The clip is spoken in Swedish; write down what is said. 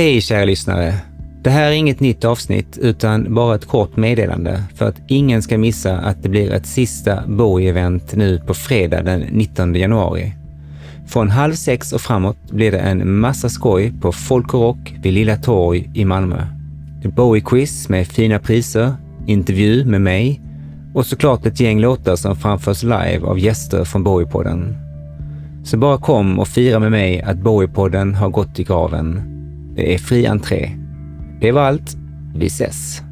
Hej kära lyssnare! Det här är inget nytt avsnitt utan bara ett kort meddelande för att ingen ska missa att det blir ett sista Bowie-event nu på fredag den 19 januari. Från halv sex och framåt blir det en massa skoj på Folk och Rock vid Lilla Torg i Malmö. Det Bowie-quiz med fina priser, intervju med mig och såklart ett gäng låtar som framförs live av gäster från Bowie-podden. Så bara kom och fira med mig att Bowie-podden har gått i graven. Det är fri entré. Det var allt. Vi ses!